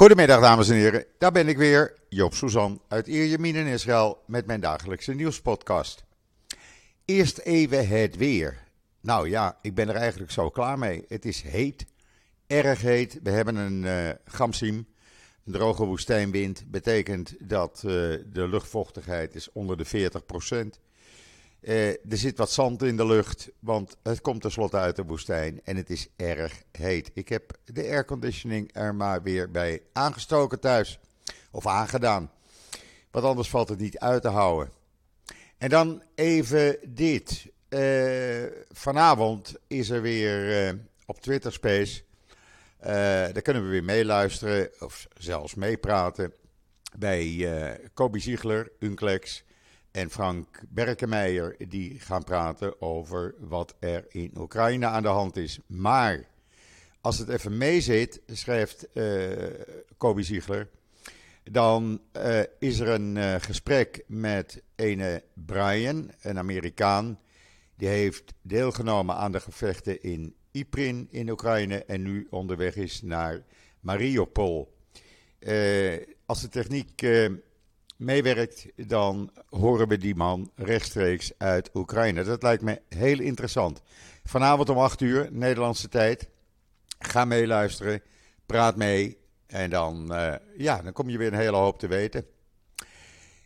Goedemiddag dames en heren, daar ben ik weer, Joop Suzan uit Ierjemien in Israël met mijn dagelijkse nieuwspodcast. Eerst even het weer. Nou ja, ik ben er eigenlijk zo klaar mee. Het is heet, erg heet. We hebben een uh, gamsim, een droge woestijnwind. Betekent dat uh, de luchtvochtigheid is onder de 40 procent. Uh, er zit wat zand in de lucht, want het komt tenslotte uit de woestijn en het is erg heet. Ik heb de airconditioning er maar weer bij aangestoken thuis, of aangedaan. Want anders valt het niet uit te houden. En dan even dit. Uh, vanavond is er weer uh, op Twitter Space. daar kunnen we weer meeluisteren, of zelfs meepraten. Bij Kobe Ziegler, Unclex en Frank Berkemeijer die gaan praten over wat er in Oekraïne aan de hand is. Maar als het even meezit, schrijft uh, Ziegler, dan uh, is er een uh, gesprek met ene Brian, een Amerikaan. Die heeft deelgenomen aan de gevechten in Iprin in Oekraïne en nu onderweg is naar Mariupol. als de techniek meewerkt, dan horen we die man rechtstreeks uit Oekraïne. Dat lijkt me heel interessant. Vanavond om 8 uur, Nederlandse tijd. Ga meeluisteren, praat mee en dan, uh, ja, dan kom je weer een hele hoop te weten.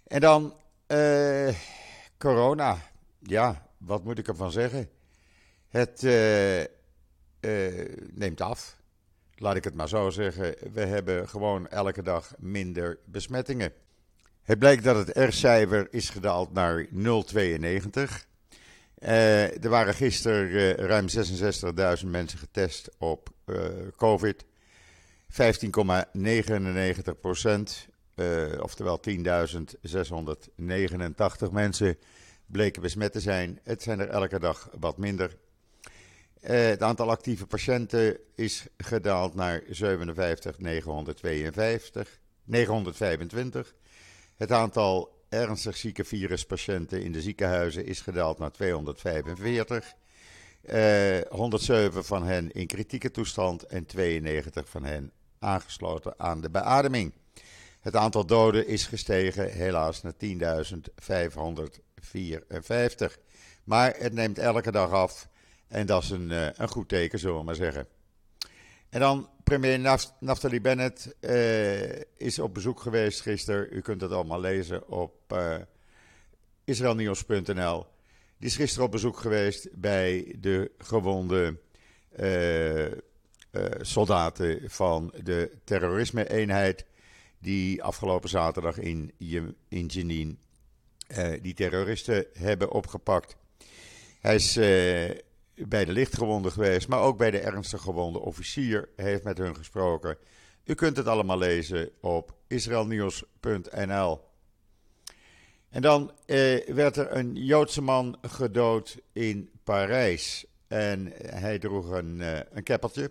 En dan uh, corona. Ja, wat moet ik ervan zeggen? Het uh, neemt af. Laat ik het maar zo zeggen. We hebben gewoon elke dag minder besmettingen. Het blijkt dat het R-cijfer is gedaald naar 0,92. Uh, er waren gisteren uh, ruim 66.000 mensen getest op uh, COVID. 15,99 procent, oftewel 10.689 mensen bleken besmet te zijn. Het zijn er elke dag wat minder. het aantal actieve patiënten is gedaald naar 57.952, 925. Het aantal ernstig zieke viruspatiënten in de ziekenhuizen is gedaald naar 245. Uh, 107 van hen in kritieke toestand en 92 van hen aangesloten aan de beademing. Het aantal doden is gestegen, helaas, naar 10.554. Maar het neemt elke dag af en dat is een, uh, een goed teken, zullen we maar zeggen. En dan premier Naftali Bennett uh, is op bezoek geweest gisteren. U kunt het allemaal lezen op uh. Die is gisteren op bezoek geweest bij de gewonde uh, soldaten van de terrorisme-eenheid. Die afgelopen zaterdag in, in Jenin die terroristen hebben opgepakt. Hij is bij de lichtgewonden geweest, maar ook bij de ernstig gewonde officier heeft met hun gesproken. U kunt het allemaal lezen op israelnieuws.nl. En dan eh, werd er een Joodse man gedood in Parijs. En hij droeg een, eh, een keppeltje.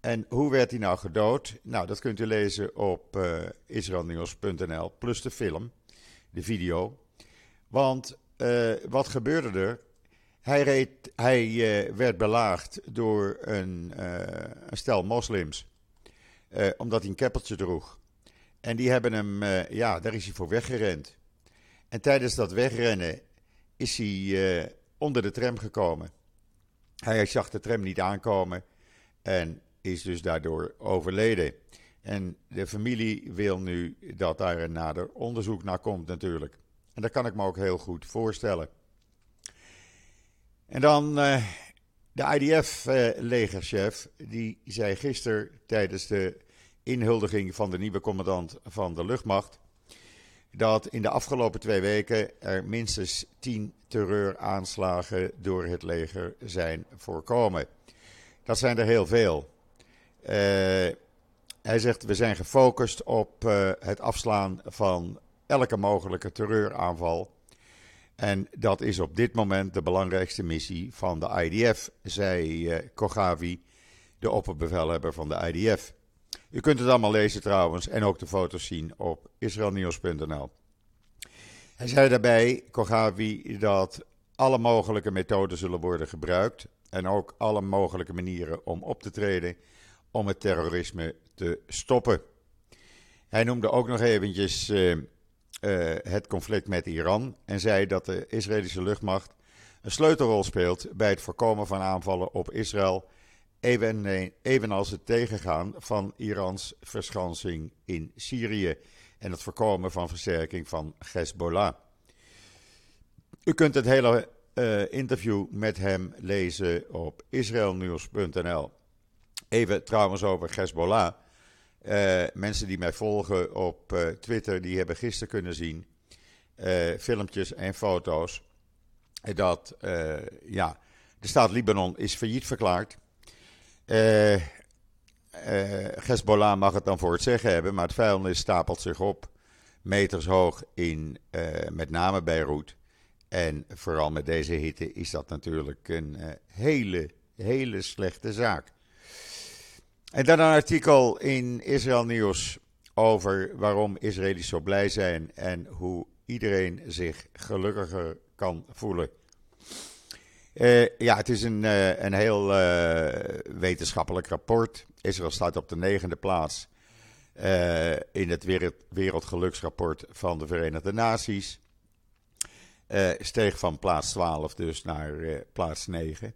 En hoe werd hij nou gedood? Nou, dat kunt u lezen op uh, israelnieuws.nl, plus de film, de video. Want uh, wat gebeurde er? Hij, hij uh, werd belaagd door een, uh, een stel moslims, uh, omdat hij een keppeltje droeg. En die hebben hem, ja, daar is hij voor weggerend. En tijdens dat wegrennen is hij onder de tram gekomen. Hij zag de tram niet aankomen en is dus daardoor overleden. En de familie wil nu dat daar een nader onderzoek naar komt natuurlijk. En dat kan ik me ook heel goed voorstellen. En dan uh, de IDF-legerchef, uh, die zei gisteren tijdens de inhuldiging van de nieuwe commandant van de luchtmacht. dat in de afgelopen twee weken er minstens tien terreuraanslagen door het leger zijn voorkomen. Dat zijn er heel veel. Uh, hij zegt: We zijn gefocust op het afslaan van elke mogelijke terreuraanval. En dat is op dit moment de belangrijkste missie van de IDF, zei uh, Kogavi, de opperbevelhebber van de IDF. U kunt het allemaal lezen trouwens en ook de foto's zien op israelnieuws.nl. Hij zei daarbij, Kogavi, dat alle mogelijke methoden zullen worden gebruikt en ook alle mogelijke manieren om op te treden om het terrorisme te stoppen. Hij noemde ook nog eventjes het conflict met Iran en zei dat de Israëlische luchtmacht een sleutelrol speelt bij het voorkomen van aanvallen op Israël, evenals het tegengaan van Irans verschansing in Syrië en het voorkomen van versterking van Hezbollah. U kunt het hele uh, interview met hem lezen op israelnieuws.nl. Even trouwens over Hezbollah. Uh, mensen die mij volgen op uh, Twitter, die hebben gisteren kunnen zien filmpjes en foto's dat ja, de staat Libanon is failliet verklaard. Hezbollah mag het dan voor het zeggen hebben, maar het vuilnis stapelt zich op meters hoog in met name Beirut. En vooral met deze hitte is dat natuurlijk een hele, hele slechte zaak. En dan een artikel in Israël Nieuws over waarom Israëli's zo blij zijn en hoe iedereen zich gelukkiger kan voelen. Uh, ja, het is een, uh, een heel wetenschappelijk rapport. Israël staat op de negende plaats in het wereld, Wereldgeluksrapport van de Verenigde Naties. Steeg van plaats 12 dus naar plaats 9.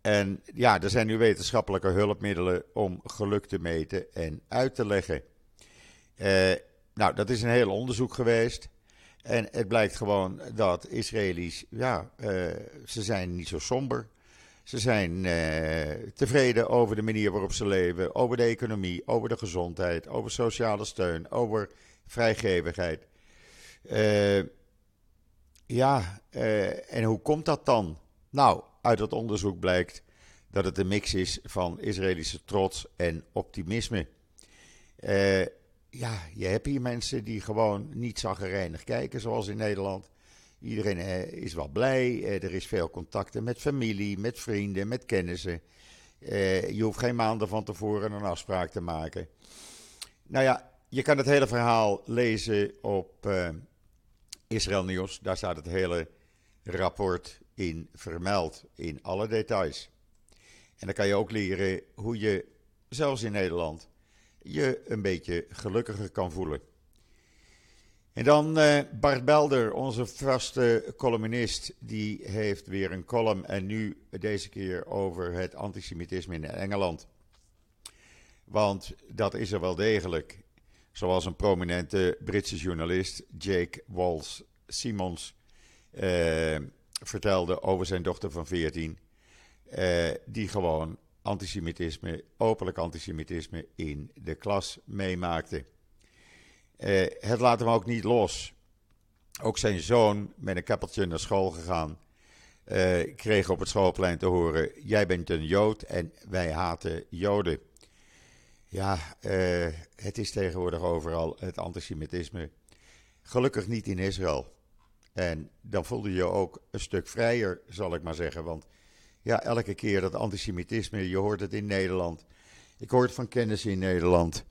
Eh, en ja, er zijn nu wetenschappelijke hulpmiddelen om geluk te meten en uit te leggen. nou, dat is een heel onderzoek geweest. En het blijkt gewoon dat Israëli's, ja, ze zijn niet zo somber. Ze zijn tevreden over de manier waarop ze leven, over de economie, over de gezondheid, over sociale steun, over vrijgevigheid. Ja, en hoe komt dat dan? Nou, uit het onderzoek blijkt dat het een mix is van Israëlische trots en optimisme. Uh, ja, je hebt hier mensen die gewoon niet zaggerijnig kijken, zoals in Nederland. Iedereen uh, is wel blij, er is veel contacten met familie, met vrienden, met kennissen. je hoeft geen maanden van tevoren een afspraak te maken. Nou ja, je kan het hele verhaal lezen op Israël Nieuws, daar staat het hele rapport in vermeld, in alle details. En dan kan je ook leren hoe je, zelfs in Nederland, je een beetje gelukkiger kan voelen. En dan uh, Bart Belder, onze vaste columnist, die heeft weer een column en nu deze keer over het antisemitisme in Engeland. Want dat is er wel degelijk. Zoals een prominente Britse journalist, Jake Walls Simons, uh, vertelde over zijn dochter van 14. Uh, eh, die gewoon antisemitisme, openlijk antisemitisme in de klas meemaakte. Uh, het laat hem ook niet los. Ook zijn zoon, met een kappeltje naar school gegaan, kreeg op het schoolplein te horen: Jij bent een Jood en wij haten Joden. Ja, het is tegenwoordig overal het antisemitisme. Gelukkig niet in Israël. En dan voelde je ook een stuk vrijer, zal ik maar zeggen. Want ja, elke keer dat antisemitisme, je hoort het in Nederland. Ik hoor het van kennis in Nederland.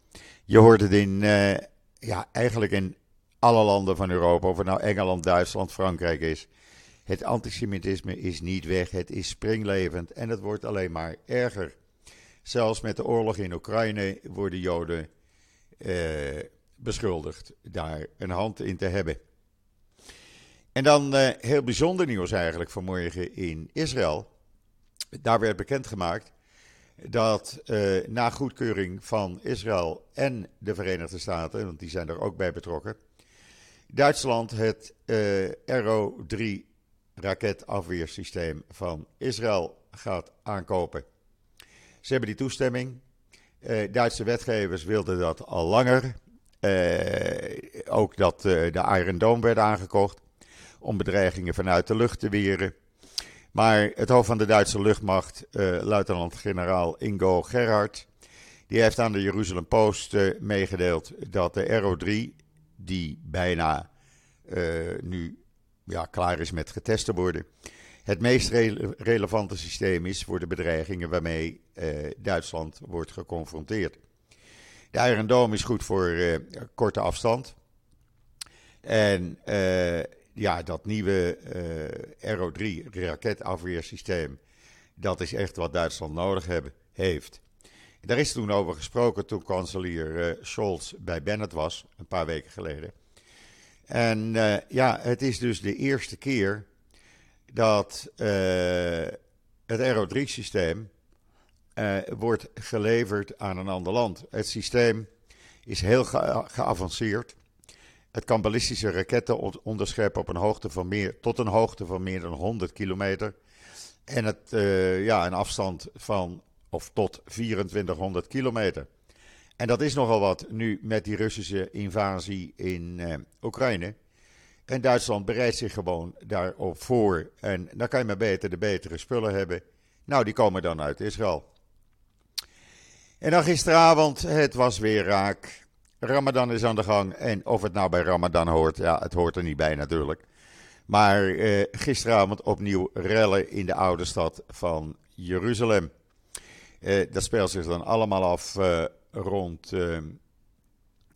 Je hoort het in, uh, ja, eigenlijk in alle landen van Europa. Of het nou Engeland, Duitsland, Frankrijk is. Het antisemitisme is niet weg. Het is springlevend en het wordt alleen maar erger. Zelfs met de oorlog in Oekraïne worden Joden uh, beschuldigd daar een hand in te hebben. En dan uh, heel bijzonder nieuws eigenlijk vanmorgen in Israël. Daar werd bekendgemaakt dat uh, na goedkeuring van Israël en de Verenigde Staten, want die zijn er ook bij betrokken, Duitsland het eh, RO-3 raketafweersysteem van Israël gaat aankopen. Ze hebben die toestemming. Duitse wetgevers wilden dat al langer. ook dat de Iron Dome werd aangekocht om bedreigingen vanuit de lucht te weren. Maar het hoofd van de Duitse luchtmacht, uh, luitenant-generaal Ingo Gerhard, die heeft aan de Jeruzalem Post uh, meegedeeld dat de RO3, die bijna uh, nu ja, klaar is met getest te worden, het meest re relevante systeem is voor de bedreigingen waarmee Duitsland wordt geconfronteerd. De Iron Dome is goed voor korte afstand. En ja, dat nieuwe eh, RO3 raketafweersysteem, dat is echt wat Duitsland nodig hebben, heeft. Daar is toen over gesproken toen kanselier Scholz bij Bennett was, een paar weken geleden. En ja, het is dus de eerste keer dat het RO3-systeem wordt geleverd aan een ander land. Het systeem is heel geavanceerd. Het kan ballistische raketten onderscheppen op een hoogte van meer, tot een hoogte van meer dan 100 kilometer. En het, uh, ja, een afstand van of tot 2400 kilometer. En dat is nogal wat nu met die Russische invasie in uh, Oekraïne. En Duitsland bereidt zich gewoon daarop voor. En dan kan je maar beter de betere spullen hebben. Nou, die komen dan uit Israël. En dan gisteravond, het was weer raak. Ramadan is aan de gang. En of het nou bij Ramadan hoort, ja, het hoort er niet bij natuurlijk. Maar eh, gisteravond opnieuw rellen in de oude stad van Jeruzalem. Eh, dat speelt zich dan allemaal af eh, rond eh,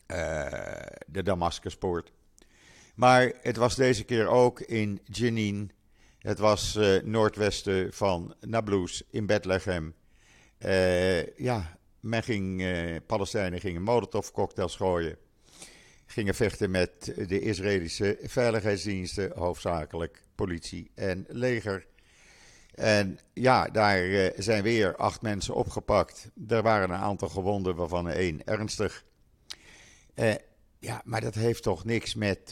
eh, de Damascuspoort. Maar het was deze keer ook in Jenin. Het was eh, noordwesten van Nablus in Bethlehem. ja, men ging, uh, Palestijnen gingen molotovcocktails gooien. Gingen vechten met de Israëlische veiligheidsdiensten, hoofdzakelijk politie en leger. En ja, daar uh, zijn weer acht mensen opgepakt. Er waren een aantal gewonden, waarvan één ernstig. Uh, ja, maar dat heeft toch niks met,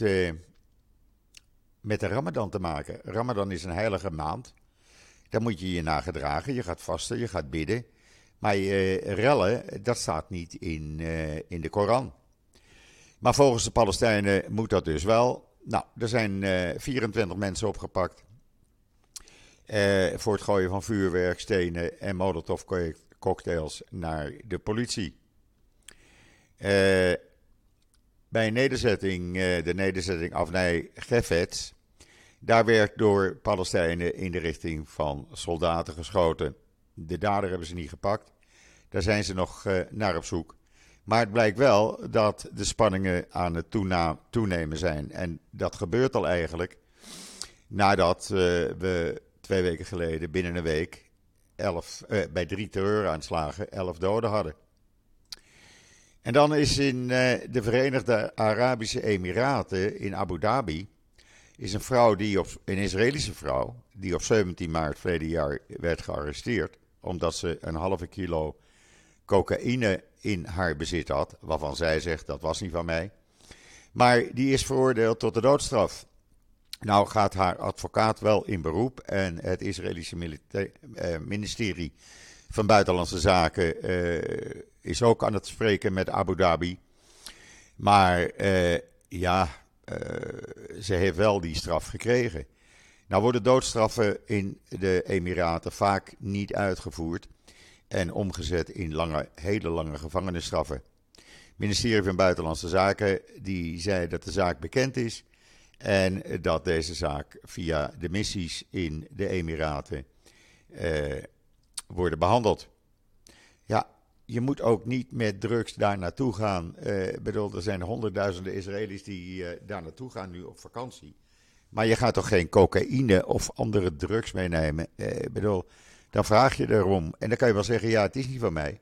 met de Ramadan te maken. Ramadan is een heilige maand. Daar moet je je naar gedragen. Je gaat vasten, je gaat bidden. Maar uh, rellen, dat staat niet in, uh, in de Koran. Maar volgens de Palestijnen moet dat dus wel. Nou, er zijn uh, eh, 24 mensen opgepakt. voor het gooien van vuurwerk, stenen en cocktails naar de politie. bij een nederzetting, de nederzetting Afnij Gefets, daar werd door Palestijnen in de richting van soldaten geschoten. De dader hebben ze niet gepakt. Daar zijn ze nog uh, naar op zoek. Maar het blijkt wel dat de spanningen aan het toenemen zijn. En dat gebeurt al eigenlijk nadat uh, we twee weken geleden, binnen een week, uh, bij drie terreuraanslagen, elf doden hadden. En dan is in de Verenigde Arabische Emiraten, in Abu Dhabi, is een vrouw die een Israëlische vrouw, die op 17 maart verleden jaar werd gearresteerd omdat ze een halve kilo cocaïne in haar bezit had, waarvan zij zegt dat was niet van mij. Maar die is veroordeeld tot de doodstraf. Nou gaat haar advocaat wel in beroep en het Israëlische eh, ministerie van Buitenlandse Zaken uh, is ook aan het spreken met Abu Dhabi. Maar uh, ja, ze heeft wel die straf gekregen. Nou worden doodstraffen in de Emiraten vaak niet uitgevoerd en omgezet in lange, hele lange gevangenisstraffen. Het ministerie van Buitenlandse Zaken die zei dat de zaak bekend is en dat deze zaak via de missies in de Emiraten eh, worden behandeld. Ja, je moet ook niet met drugs daar naartoe gaan. Uh, bedoel, er zijn honderdduizenden Israëli's die uh, daar naartoe gaan nu op vakantie. Maar je gaat toch geen cocaïne of andere drugs meenemen? Eh, ik bedoel, dan vraag je erom. En dan kan je wel zeggen, ja, het is niet van mij.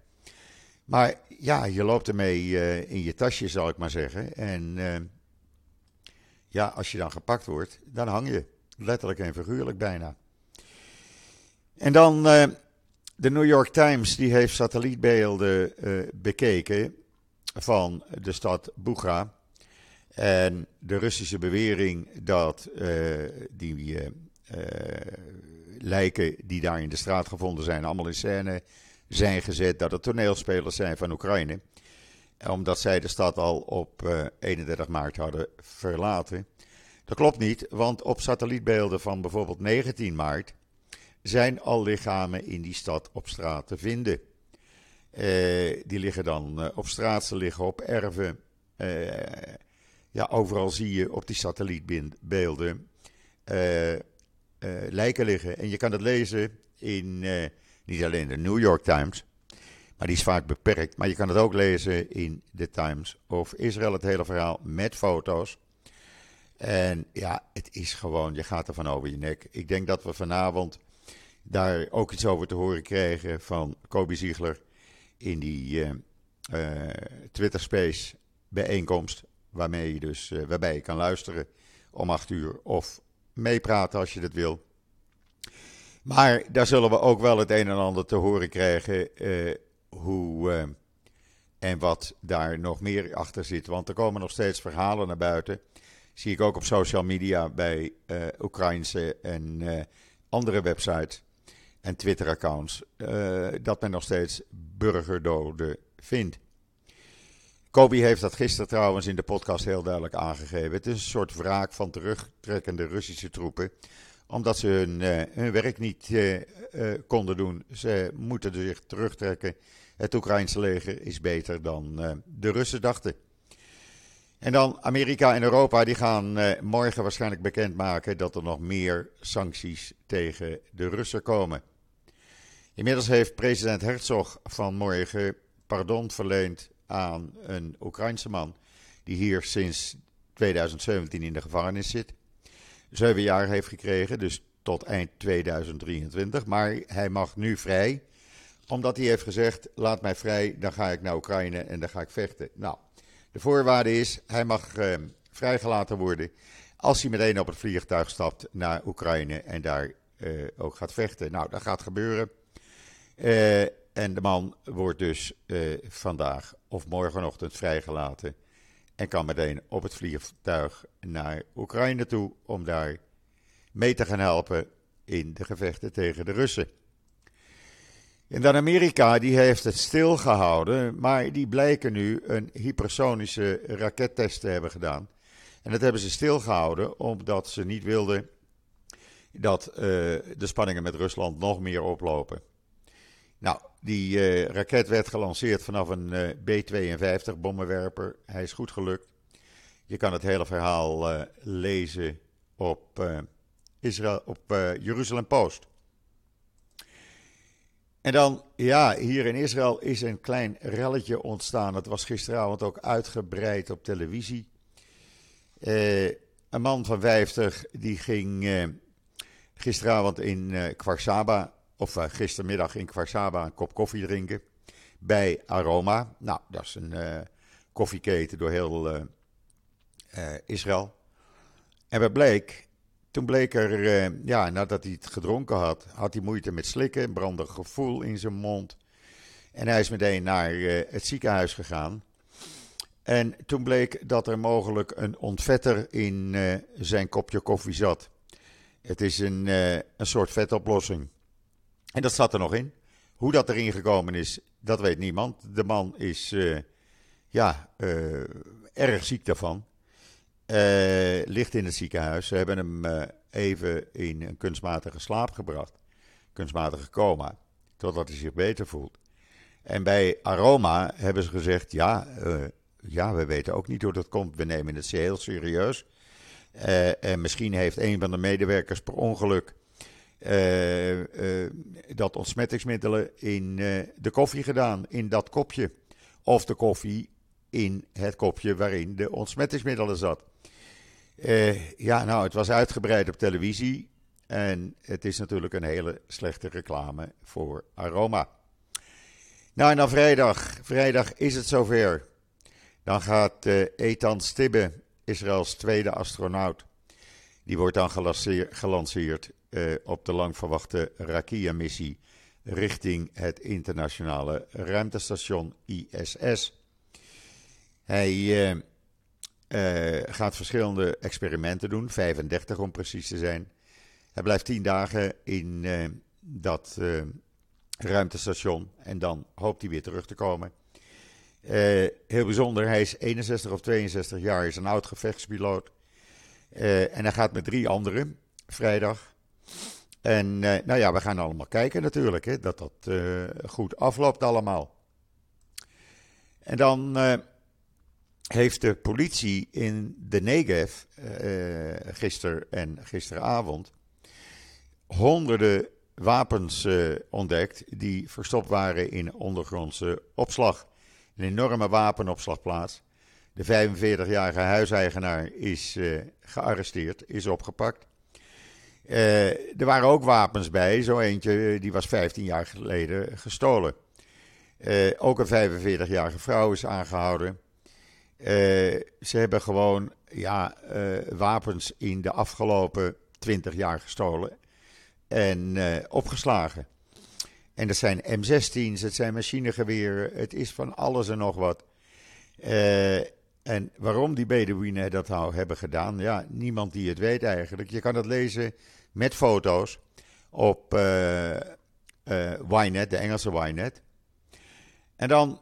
Maar ja, je loopt ermee uh, in je tasje, zal ik maar zeggen. En uh, ja, als je dan gepakt wordt, dan hang je. Letterlijk en figuurlijk bijna. En dan uh, de New York Times, die heeft satellietbeelden bekeken van de stad Bucha. En de Russische bewering dat uh, die uh, lijken die daar in de straat gevonden zijn, allemaal in scène zijn gezet, dat het toneelspelers zijn van Oekraïne. Omdat zij de stad al op uh, 31 maart hadden verlaten. Dat klopt niet, want op satellietbeelden van bijvoorbeeld 19 maart zijn al lichamen in die stad op straat te vinden. die liggen dan op straat, ze liggen op erven ja, overal zie je op die satellietbeelden uh, uh, lijken liggen. En je kan het lezen in uh, niet alleen de New York Times, maar die is vaak beperkt. Maar je kan het ook lezen in de Times of Israël, het hele verhaal met foto's. En ja, het is gewoon, je gaat er van over je nek. Ik denk dat we vanavond daar ook iets over te horen krijgen van Kobe Ziegler. in die Twitter Space bijeenkomst. Waarmee je dus, waarbij je kan luisteren om 8 uur of meepraten als je dat wil. Maar daar zullen we ook wel het een en ander te horen krijgen hoe en wat daar nog meer achter zit. Want er komen nog steeds verhalen naar buiten. Zie ik ook op social media bij uh, Oekraïnse en andere websites en Twitter-accounts. Dat men nog steeds burgerdoden vindt. Kobe heeft dat gisteren trouwens in de podcast heel duidelijk aangegeven. Het is een soort wraak van terugtrekkende Russische troepen. Omdat ze hun, hun werk niet konden doen. Ze moeten zich terugtrekken het Oekraïnse leger is beter dan de Russen dachten. En dan Amerika en Europa, die gaan morgen waarschijnlijk bekendmaken dat er nog meer sancties tegen de Russen komen. Inmiddels heeft president Herzog vanmorgen pardon verleend aan een Oekraïnse man die hier sinds 2017 in de gevangenis zit. Zeven jaar heeft gekregen, dus tot eind 2023. Maar hij mag nu vrij omdat hij heeft gezegd: laat mij vrij, dan ga ik naar Oekraïne en dan ga ik vechten. Nou, de voorwaarde is: hij mag uh, vrijgelaten worden als hij meteen op het vliegtuig stapt naar Oekraïne en daar uh, ook gaat vechten. Nou, dat gaat gebeuren. Uh, en de man wordt dus vandaag of morgenochtend vrijgelaten en kan meteen op het vliegtuig naar Oekraïne toe om daar mee te gaan helpen in de gevechten tegen de Russen. En dan Amerika, die heeft het stilgehouden, maar die blijken nu een hypersonische rakettest te hebben gedaan. En dat hebben ze stilgehouden omdat ze niet wilden dat uh, de spanningen met Rusland nog meer oplopen. Nou, die uh, raket werd gelanceerd vanaf een uh, B-52 bommenwerper. Hij is goed gelukt. Je kan het hele verhaal lezen op, Israël, op Jeruzalem Post. En dan, ja, hier in Israël is een klein relletje ontstaan. Het was gisteravond ook uitgebreid op televisie. Een man van 50 die ging gisteravond in uh, Kwarsaba, of gistermiddag in Kwarsaba, een kop koffie drinken bij Aroma. Nou, dat is een koffieketen door heel Israël. En wat bleek, toen bleek er, ja, nadat hij het gedronken had, had hij moeite met slikken, een brandig gevoel in zijn mond. En hij is meteen naar het ziekenhuis gegaan. En toen bleek dat er mogelijk een ontvetter in zijn kopje koffie zat. Het is een, een soort vetoplossing. En dat zat er nog in. Hoe dat erin gekomen is, dat weet niemand. De man is ja, erg ziek daarvan. Uh, ligt in het ziekenhuis. Ze hebben hem even in een kunstmatige slaap gebracht. Kunstmatige coma. Totdat hij zich beter voelt. En bij Aroma hebben ze gezegd: ja, ja, we weten ook niet hoe dat komt. We nemen het heel serieus. en misschien heeft een van de medewerkers per ongeluk dat ontsmettingsmiddelen in de koffie gedaan. In dat kopje. Of de koffie in het kopje waarin de ontsmettingsmiddelen zat. Ja, nou, het was uitgebreid op televisie. En het is natuurlijk een hele slechte reclame voor Aroma. Nou, en dan vrijdag. Vrijdag is het zover. Dan gaat Ethan Stibbe, Israëls tweede astronaut. Die wordt dan gelanceerd uh, op de lang verwachte Rakia-missie richting het internationale ruimtestation ISS. Hij uh, gaat verschillende experimenten doen, 35 om precies te zijn. Hij blijft 10 dagen in dat ruimtestation en dan hoopt hij weer terug te komen. heel bijzonder, hij is 61 of 62 jaar, is een oud gevechtspiloot. En hij gaat met drie anderen vrijdag. En nou ja, we gaan allemaal kijken natuurlijk, hè, dat dat goed afloopt allemaal. En dan heeft de politie in de Negev gisteren en gisteravond honderden wapens ontdekt die verstopt waren in ondergrondse opslag. Een enorme wapenopslagplaats. De 45-jarige huiseigenaar is uh, gearresteerd, is opgepakt. er waren ook wapens bij, zo eentje die was 15 jaar geleden gestolen. ook een 45-jarige vrouw is aangehouden. ze hebben gewoon ja, wapens in de afgelopen 20 jaar gestolen en opgeslagen. En dat zijn M16's, het zijn machinegeweren, het is van alles en nog wat. En waarom die Bedouinen dat nou hebben gedaan, ja, niemand die het weet eigenlijk. Je kan het lezen met foto's op uh, de Engelse Ynet. En dan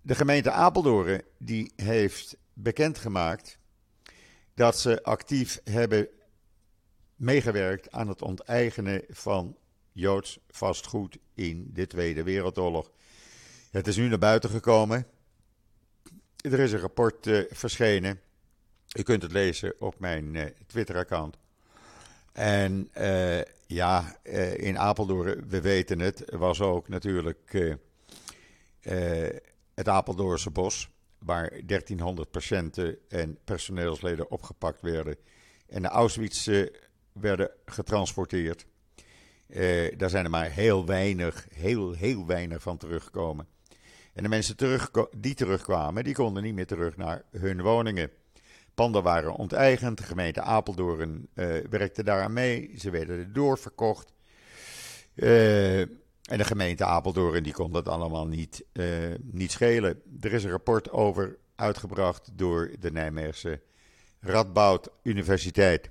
de gemeente Apeldoorn, die heeft bekendgemaakt dat ze actief hebben meegewerkt aan het onteigenen van Joods vastgoed in de Tweede Wereldoorlog. Het is nu naar buiten gekomen. Er is een rapport uh, verschenen. U kunt het lezen op mijn uh, Twitter-account. En uh, ja, in Apeldoorn, we weten het, was ook natuurlijk het Apeldoornse bos, waar 1300 patiënten en personeelsleden opgepakt werden en naar Auschwitz werden getransporteerd. daar zijn er maar heel weinig, heel, heel weinig van teruggekomen. En de mensen die terugkwamen, die konden niet meer terug naar hun woningen. Panden waren onteigend, de gemeente Apeldoorn uh, werkte daaraan mee, ze werden doorverkocht. Uh, en de gemeente Apeldoorn die kon dat allemaal niet, uh, niet schelen. Er is een rapport over uitgebracht door de Nijmeegse Radboud Universiteit.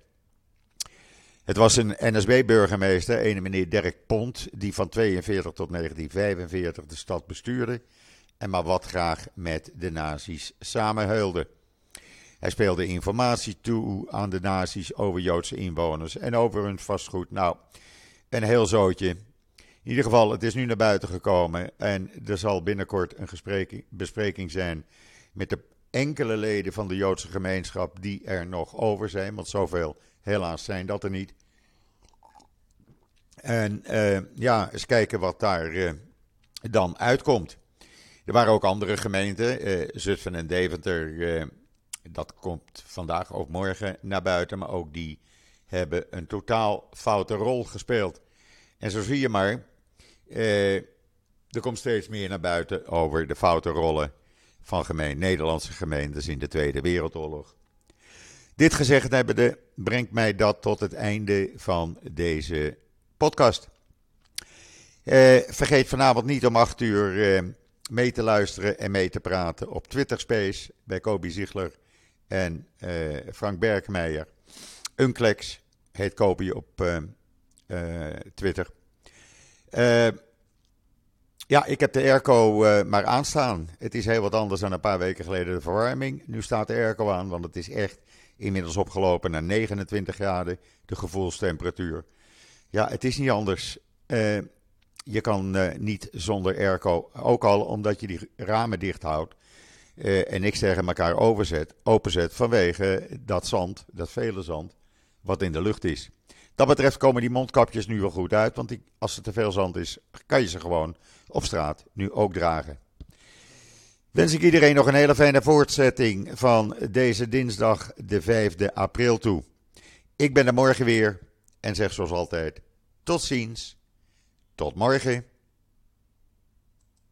Het was een NSB-burgemeester, een meneer Dirk Pont, die van 42 tot 1945 de stad bestuurde en maar wat graag met de nazi's samenhuilde. Hij speelde informatie toe aan de nazi's over Joodse inwoners en over hun vastgoed. Nou, een heel zootje. In ieder geval, het is nu naar buiten gekomen en er zal binnenkort een bespreking zijn met de enkele leden van de Joodse gemeenschap die er nog over zijn, want zoveel helaas zijn dat er niet. En uh, ja, eens kijken wat daar uh, dan uitkomt. Er waren ook andere gemeenten, uh, Zutphen en Deventer. Uh, dat komt vandaag of morgen naar buiten, maar ook die hebben een totaal foute rol gespeeld. En zo zie je maar, uh, er komt steeds meer naar buiten over de foute rollen van gemeen, Nederlandse gemeentes in de Tweede Wereldoorlog. Dit gezegd hebbende brengt mij dat tot het einde van deze podcast. vergeet vanavond niet om 8 uur mee te luisteren en mee te praten op Twitter Space bij Kobi Ziegler en uh, Frank Bergmeijer. Unclex heet Kobi op uh, uh, Twitter. ja, ik heb de airco maar aanstaan. Het is heel wat anders dan een paar weken geleden de verwarming. Nu staat de airco aan, want het is echt inmiddels opgelopen naar 29 graden, de gevoelstemperatuur. Ja, het is niet anders. Je kan uh, niet zonder airco, ook al omdat je die ramen dicht houdt uh, en niks tegen elkaar overzet, openzet vanwege dat zand, dat vele zand, wat in de lucht is. Dat betreft komen die mondkapjes nu wel goed uit, want als er te veel zand is, kan je ze gewoon op straat nu ook dragen. Wens ik iedereen nog een hele fijne voortzetting van deze dinsdag, de 5e april toe. Ik ben er morgen weer en zeg zoals altijd: tot ziens. Tot morgen.